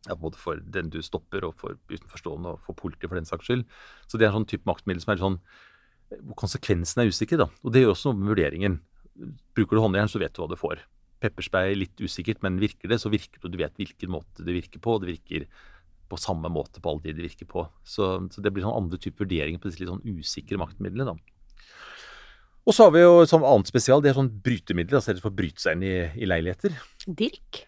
ja, både for den du stopper, og for utenforstående, og for politiet for den saks skyld. Så det er en sånn type maktmiddel som er sånn hvor konsekvensen er usikker, da. Og det gjør også noe med vurderingen. Bruker du håndjern, så vet du hva du får. Pepperspray litt usikkert, men virker det, så virker det. Du vet hvilken måte det virker på. og Det virker på samme måte på alle de det virker på. Så, så det blir sånn andre typer vurderinger på disse litt sånn usikre maktmidlene, da. Og så har vi jo et annet spesial, det er sånn brytemidler, altså det for å bryte seg inn i, i leiligheter. Dirk.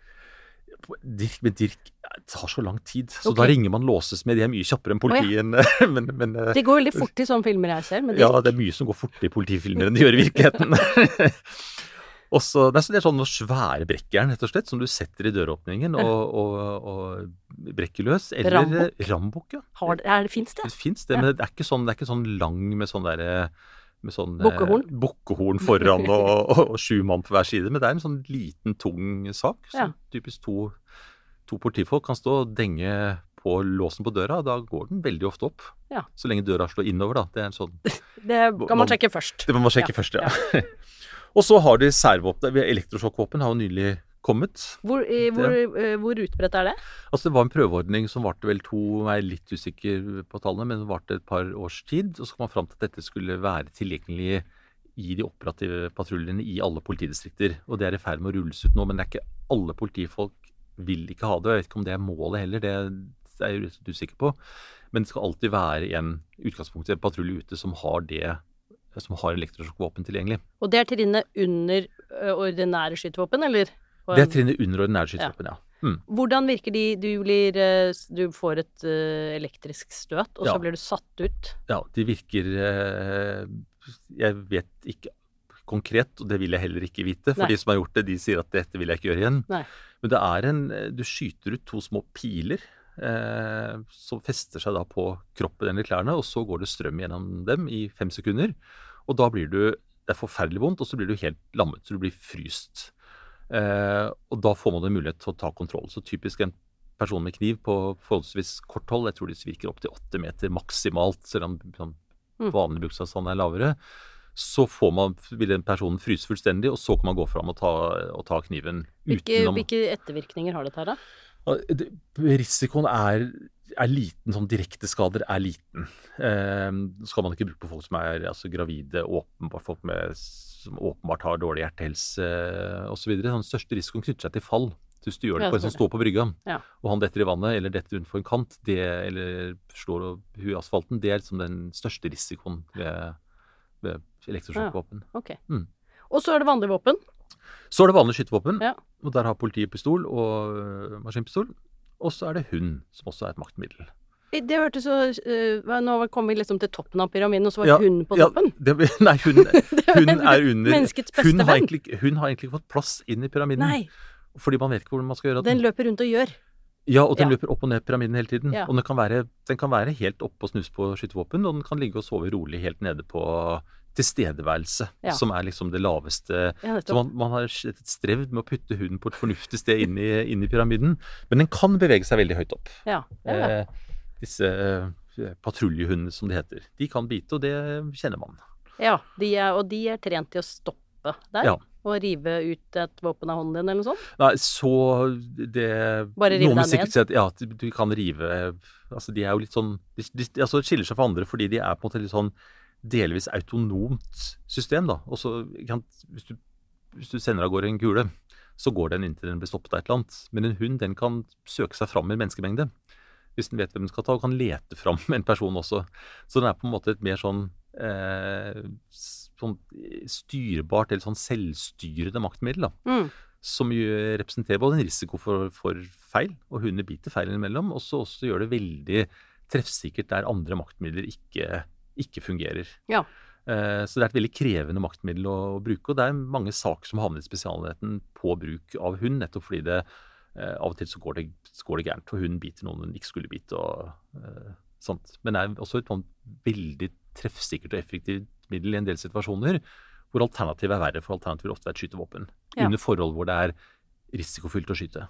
Dirk men Dirk det tar så lang tid, så okay. da ringer man låses med. De er mye kjappere enn politiet. enn- men, men eh, Det går veldig fort i sånne filmer jeg ser, ja, det er mye som går fortere i politifilmer enn det gjør i virkeligheten. Også, det er sånne svære brekkjern rett og slett, som du setter i døråpningen og, og, og brekker løs. Eller Rambukk? Rambukk, ja. Har, er, Fins det? Det fins det, Ja. men det er ikke sånn, det er ikke sånn lang med sånn derre med sånn eh, Bukkehorn? foran og, og, og sju mann på hver side. Men det er en sånn liten, tung sak. Så Ja. typisk to, to politifolk kan stå og denge på låsen på døra. og Da går den veldig ofte opp. Ja. Så lenge døra slår innover, da. Det er en sånn Det kan man sjekke først. Det må man sjekke først, ja. og så har de særvåpen. Elektrosjokkvåpen har jo nylig kommet. Hvor, i, hvor, eh, hvor utbredt er det? Altså Det var en prøveordning som varte vel to Jeg er litt usikker på tallene, men det varte et par års tid. Og så kom man fram til at dette skulle være tilgjengelig i de operative patruljene i alle politidistrikter. Og det er i ferd med å rulles ut nå, men det er ikke alle politifolk vil ikke ha det. og Jeg vet ikke om det er målet heller, det er jeg litt usikker på. Men det skal alltid være en utgangspunkt i en patrulje ute som har det som har elektrosjokkvåpen tilgjengelig. Og det er trinnet under ø, ordinære skytevåpen, eller? Det er trinnet under ordinære skytevåpen, ja. Mm. Hvordan virker de? Du, blir, eh, du får et uh, elektrisk støt, og Ja. så blir du satt ut. Ja, de virker uh, Jeg vet ikke konkret, og det vil jeg heller ikke vite. For Nei. de som har gjort det, de sier at dette vil jeg ikke gjøre igjen. Nei. Men det er en Du skyter ut to små piler eh, som fester seg da på kroppen eller klærne, og så går det strøm gjennom dem i fem sekunder. Og da blir du Det er forferdelig vondt, og så blir du helt lammet, så du blir fryst. Eh, og da får man en mulighet til å ta kontroll. Så typisk en person med kniv på forholdsvis kort hold, jeg tror de sviker opp til åtte meter maksimalt, selv om sånn, Mm. vanlig bruksavstand er lavere. Så får man, vil den personen fryse fullstendig, og så kan man gå fram og ta, og ta kniven Hvilke, utenom hvilke ettervirkninger har dette her, da? Det- Risikoen er, er liten, sånn direkte skader er liten. Eh, skal man ikke bruke på folk som er altså, gravide, åpenbart folk med, som åpenbart har dårlig hjertehelse osv. Den største risikoen knytter seg til fall. Så Hvis du gjør det på en som står på brygga, Ja. og han detter i vannet eller detter utenfor en kant, det, eller slår huet i asfalten, det er liksom den største risikoen ved, ved elektrosjokkvåpen. Ok. Mm. Og så er det vanlig våpen. Så er det vanlig skytevåpen, Ja. og der har politiet pistol og øh, maskinpistol. Og så er det hund, som også er et maktmiddel. Det hørtes så uh, Nå kom vi liksom til toppen av pyramiden, og så var Ja, hunden på ja, toppen. det, nei, hun, hun er under Menneskets beste hun har, venn. hun har egentlig ikke fått plass inn i pyramiden. Nei, Fordi man vet ikke hvordan man skal gjøre det. den løper rundt og gjør. Ja, og den Ja. løper opp og ned pyramiden hele tiden. Ja. Og den kan, være, den kan være helt oppe og snuse på skytevåpen, og den kan ligge og sove rolig helt nede på tilstedeværelse, Ja. som er liksom det laveste Ja, Så man, man har strevd med å putte hunden på et fornuftig sted inn i, inn i pyramiden. Men den kan bevege seg veldig høyt opp. Ja, det er det. Eh, disse eh, patruljehundene, som de heter. De kan bite, og det kjenner man. ja de er, og de er trent til å stoppe der. Ja. Og rive ut et våpen av hånden din, eller noe sånt. Nei, så det Bare rive deg ned? Sett, ja, du kan rive Altså, de er jo litt sånn de, de, altså, skiller seg fra andre fordi de er på en måte litt sånn delvis autonomt system, da. Og så hvis, hvis du sender av gårde en kule, så går den inntil den blir stoppet av et eller annet. Men en hund, den kan søke seg fram i en menneskemengde. Hvis den vet hvem den skal ta, og kan lete fram en person også. Så den er på en måte et mer sånn eh, sånn styrbart eller sånn selvstyrende maktmiddel. da Mm. som jo representerer både en risiko for, for feil, og hunder biter feil innimellom, og så også gjør det veldig treffsikkert der andre maktmidler ikke, ikke fungerer. Ja. Eh, Så det er et veldig krevende maktmiddel å, å bruke, og det er mange saker som havner i spesialenheten på bruk av hund, nettopp fordi det eh, av og til så går det, så går det gærent, og hunden biter noen hun ikke skulle bite. og eh, sånt. Men det er også et veldig treffsikkert og effektivt middel i en del situasjoner hvor alternativet er verre, for alternativet vil ofte være et skytevåpen. Ja. Under forhold hvor det er risikofylt å skyte.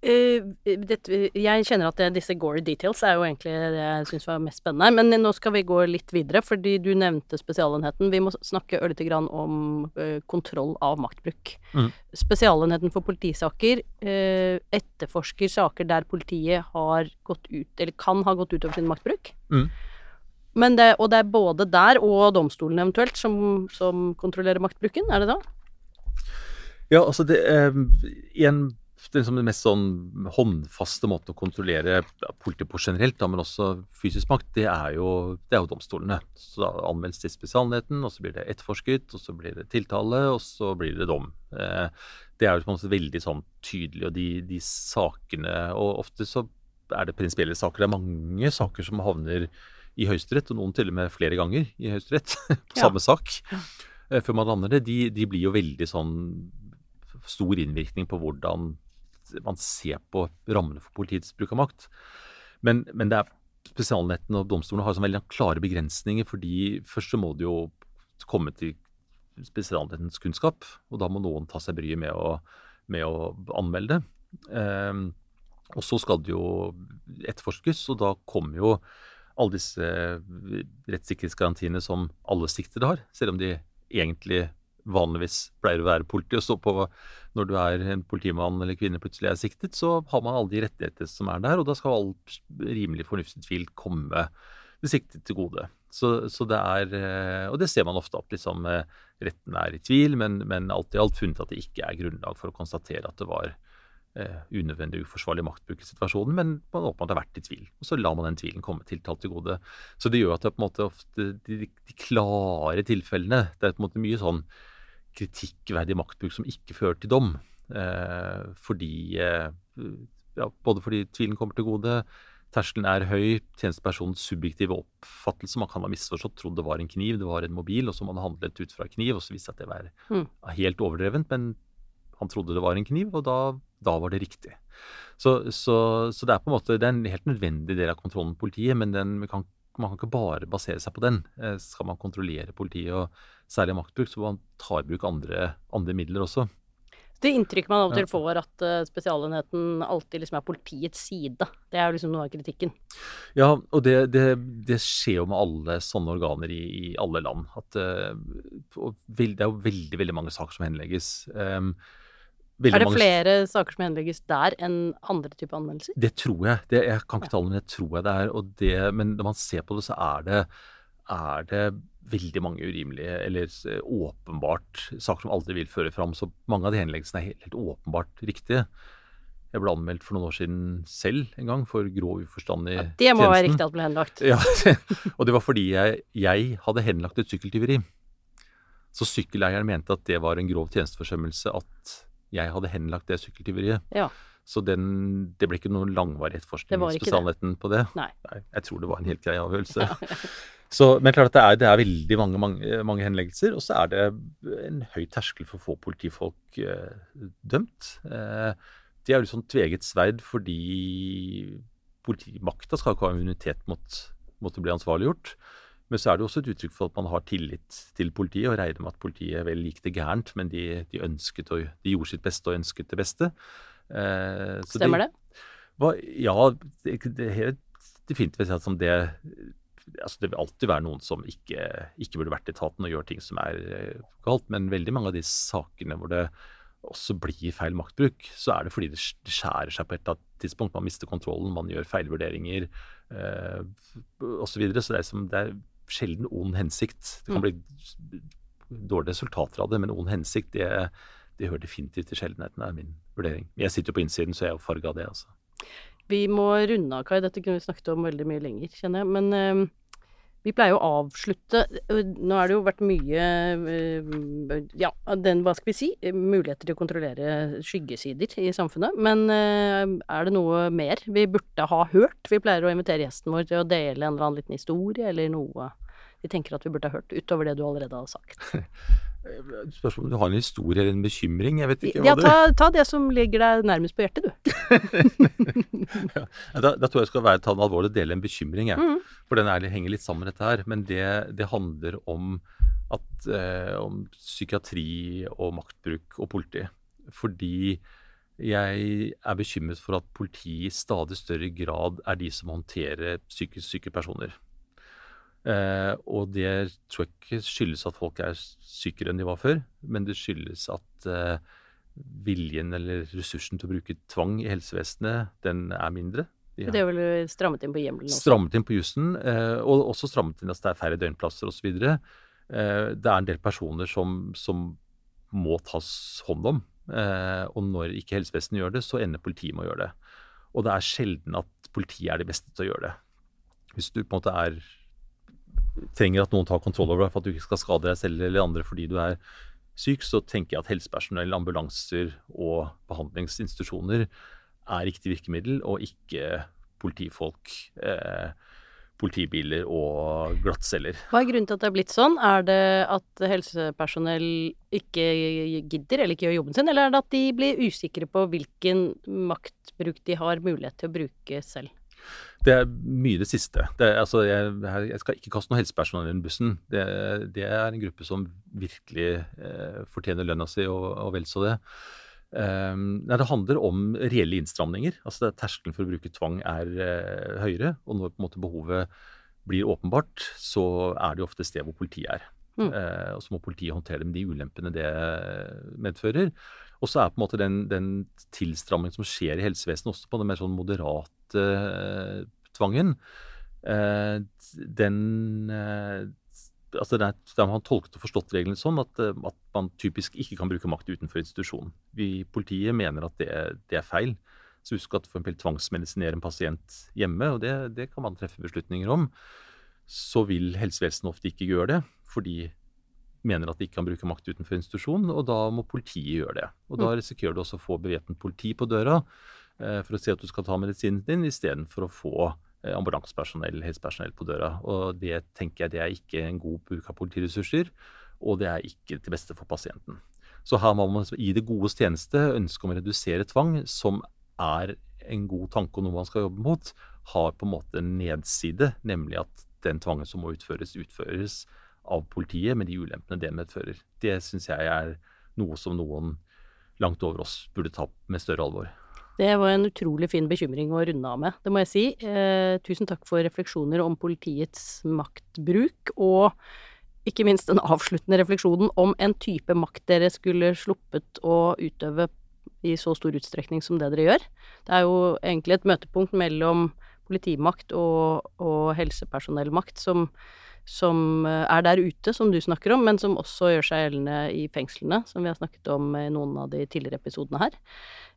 Eh, dette, jeg kjenner at det, disse gory details er jo egentlig det jeg syns var mest spennende. Men nå skal vi gå litt videre, fordi du nevnte Spesialenheten. Vi må snakke ørlite grann om eh, kontroll av maktbruk. Mm. Spesialenheten for politisaker eh, etterforsker saker der politiet har gått ut, eller kan ha gått utover sin maktbruk. Mm. Men det, og det er både der og domstolen eventuelt som, som kontrollerer maktbruken, er det da? Ja, altså det eh, en, den, som den mest sånn håndfaste måten å kontrollere politiet på generelt, da, men også fysisk makt, det er jo, det er jo domstolene. Så da anmeldes det Spesialenheten, og så blir det etterforsket, og så blir det tiltale, og så blir det dom. Eh, det er jo på en måte veldig sånn tydelig, og de, de sakene Og ofte så er det prinsipielle saker. Det er mange saker som havner i Høyesterett, og noen til og med flere ganger i Høyesterett på Ja. samme sak. eh, Før man lander det. De, de blir jo veldig sånn stor innvirkning på hvordan man ser på rammene for politiets bruk av makt. Men, men det er spesialnettene og domstolene har sånn veldig klare begrensninger, fordi først så må det jo komme til spesialnettens kunnskap, og da må noen ta seg bryet med å, med å anmelde det. Um, og så skal det jo etterforskes, og da kommer jo alle disse rettssikkerhetsgarantiene som alle siktede har, selv om de egentlig vanligvis pleier å være politi og stå på når du er en politimann eller kvinne plutselig er siktet, så har man alle de rettigheter som er der, og da skal all rimelig fornuftig tvil komme det siktede til gode. Så, så det er eh, Og det ser man ofte at liksom eh, retten er i tvil, men, men alt i alt funnet at det ikke er grunnlag for å konstatere at det var eh, unødvendig uforsvarlig maktbruk i situasjonen, men man åpenbart har vært i tvil. Og så lar man den tvilen komme tiltalt til gode. Så det gjør at det er på en måte ofte de, de klare tilfellene Det er på en måte mye sånn kritikkverdig maktbruk som ikke fører til dom. Eh, fordi eh, ja, Både fordi tvilen kommer til gode, terskelen er høy, tjenestepersonens subjektive oppfattelse Man kan ha misforstått, trodd det var en kniv, det var en mobil, og så man handlet ut fra kniv, og så viste det seg at det var Mm. helt overdrevent, men han trodde det var en kniv, og da, da var det riktig. Så, så, så det er på en måte det er en helt nødvendig del av kontrollen med politiet, men den, kan kan, man kan ikke bare basere seg på den. Eh, Skal man kontrollere politiet, og særlig maktbruk, så må man ta i bruk andre, andre midler også. Det inntrykket man av og til får, at eh, Spesialenheten alltid liksom er politiets side. Det er jo liksom noe av kritikken. Ja, og det, det, det skjer jo med alle sånne organer i, i alle land. At, eh, det er jo veldig veldig mange saker som henlegges. Um, Er det mange- flere saker som henlegges der enn andre typer anmeldelser? Det tror jeg. Det, jeg kan ikke tallene, men jeg tror jeg det er. Og det, men når man ser på det, så er det, er det veldig mange urimelige, eller åpenbart saker som aldri vil føre fram. Så mange av de henleggelsene er helt, helt åpenbart riktige. Jeg ble anmeldt for noen år siden selv en gang for grov uforstand i Det må være riktig at ble henlagt. Ja, og det var fordi jeg, jeg hadde henlagt et sykkeltyveri. Så sykkeleieren mente at det var en grov tjenesteforsømmelse at jeg hadde henlagt det sykkeltyveriet. Ja. Så den, det ble ikke noen langvarig etterforskning i Spesialenheten på det. Nei. Jeg tror det var en helt grei avgjørelse. Så, men klart at det er, det er veldig mange, mange, mange henleggelser, og så er det en høy terskel for å få politifolk eh, dømt. Eh, det er jo litt sånn tveget sverd fordi politimakta skal ikke ha immunitet mot, mot å bli ansvarliggjort. Men så er det også et uttrykk for at man har tillit til politiet, og regner med at politiet vel gikk det gærent, men de, de, ønsket de gjorde sitt beste og ønsket det beste. Eh, så Stemmer det? Hva, ja, det, det helt definitivt at som det altså Det vil alltid være noen som ikke, ikke burde vært i etaten og gjør ting som er eh, galt, men veldig mange av de sakene hvor det også blir feil maktbruk, så er det fordi det det skjærer seg på et eller annet tidspunkt. Man mister kontrollen, man gjør feilvurderinger eh, osv. Så, videre. så det er, som, det er sjelden ond hensikt. Det kan Mm. bli dårlige resultater av det, men ond hensikt, det, det hører definitivt til sjeldenheten, er min vurdering. Jeg sitter jo på innsiden, så jeg er jo farga av det, altså. Vi må runde av, Kai. Dette kunne vi snakket om veldig mye lenger, kjenner jeg. Men eh, vi pleier å avslutte Nå har det jo vært mye Ja, den, hva skal vi si? Muligheter til å kontrollere skyggesider i samfunnet. Men er det noe mer vi burde ha hørt? Vi pleier å invitere gjesten vår til å dele en eller annen liten historie, eller noe vi tenker at vi burde ha hørt, utover det du allerede har sagt. Spørsmålet om du har en historie eller en bekymring. Jeg vet ikke Ja, hva ta, ta det som ligger deg nærmest på hjertet, du. Ja, da, da tror jeg jeg skal være, ta den alvorlig og dele en bekymring. Jeg. Mm. For den er, henger litt sammen med dette her. Men det, det handler om, at, eh, om psykiatri og maktbruk og politi. Fordi jeg er bekymret for at politiet i stadig større grad er de som håndterer psykisk syke personer. Eh, og det tror jeg ikke skyldes at folk er sykere enn de var før, men det skyldes at eh, viljen eller ressursen til å bruke tvang i helsevesenet, den er mindre. Ja. Det er vel strammet inn på hjemmelen også. strammet inn på jussen, eh, og også strammet inn at det er færre døgnplasser osv. Eh, det er en del personer som, som må tas hånd om. Eh, og når ikke helsevesenet gjør det, så ender politiet med å gjøre det. Og det er sjelden at politiet er de beste til å gjøre det. Hvis du på en måte er trenger at noen tar kontroll over deg for at du ikke skal skade deg selv eller andre fordi du er syk, så tenker jeg at helsepersonell, ambulanser og behandlingsinstitusjoner er riktig virkemiddel, og ikke politifolk, eh, politibiler og glattceller. Hva er grunnen til at det er blitt sånn? Er det at helsepersonell ikke gidder eller ikke gjør jobben sin, eller er det at de blir usikre på hvilken maktbruk de har mulighet til å bruke selv? Det er mye det siste. Det altså, jeg, jeg skal ikke kaste noe helsepersonell under bussen. Det, det er en gruppe som virkelig eh, fortjener lønna si, og, og vel så det. Um, nei, det handler om reelle innstramninger. Altså, terskelen for å bruke tvang er eh, høyere. Og når måte behovet blir åpenbart, så er det jo ofte et sted hvor politiet er. Mm. Uh, og så må politiet håndtere det med de ulempene det medfører. Og så er på en måte den, den tilstrammingen som skjer i helsevesenet, også på den mer sånn moderate eh, tvangen, eh, den eh, altså er, Der har man tolket og forstått reglene sånn at, eh, at man typisk ikke kan bruke makt utenfor institusjonen. Vi i politiet mener at det, det er feil. Så husk at for eksempel tvangsmedisinere en pasient hjemme, og det, det kan man treffe beslutninger om, så vil helsevesenet ofte ikke gjøre det, fordi mener at de ikke kan bruke makt utenfor institusjon, og da må politiet gjøre det. Og da risikerer du også å få bevæpnet politi på døra eh, for å si at du skal ta medisinen din, istedenfor å få eh, ambulansepersonell, helsepersonell på døra. Og det tenker jeg det er ikke en god bruk av politiressurser, og det er ikke til beste for pasienten. Så her må man i det godes tjeneste ønske om å redusere tvang, som er en god tanke og noe man skal jobbe mot, har på en måte en nedside, nemlig at den tvangen som må utføres, utføres av politiet med de ulempene det medfører. Det syns jeg er noe som noen langt over oss burde ta med større alvor. Det var en utrolig fin bekymring å runde av med, det må jeg si. Eh, tusen takk for refleksjoner om politiets maktbruk, og ikke minst den avsluttende refleksjonen om en type makt dere skulle sluppet å utøve i så stor utstrekning som det dere gjør. Det er jo egentlig et møtepunkt mellom politimakt og, og helsepersonellmakt som, som eh, er der ute, som du snakker om, men som også gjør seg gjeldende i fengslene, som vi har snakket om i noen av de tidligere episodene her.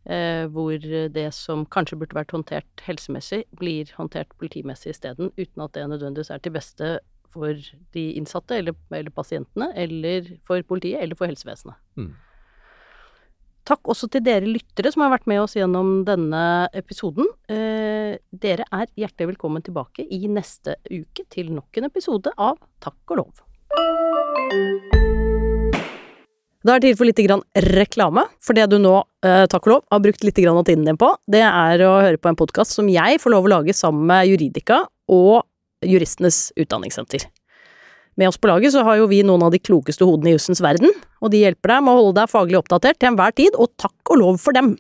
Eh, hvor det som kanskje burde vært håndtert helsemessig, blir håndtert politimessig isteden, uten at det nødvendigvis er til beste for de innsatte, eller, eller pasientene, eller for politiet, eller for helsevesenet. Mm. Takk også til dere lyttere som har vært med oss gjennom denne episoden. Eh, dere er hjertelig velkommen tilbake i neste uke til nok en episode av Takk og lov. Da er det tid for litt reklame. For det du nå, eh, takk og lov, har brukt litt av tiden din på, det er å høre på en podkast som jeg får lov å lage sammen med Juridika og Juristenes Utdanningssenter. Med oss på laget så har jo vi noen av de klokeste hodene i jussens verden, og de hjelper deg med å holde deg faglig oppdatert til enhver tid, og takk og lov for dem!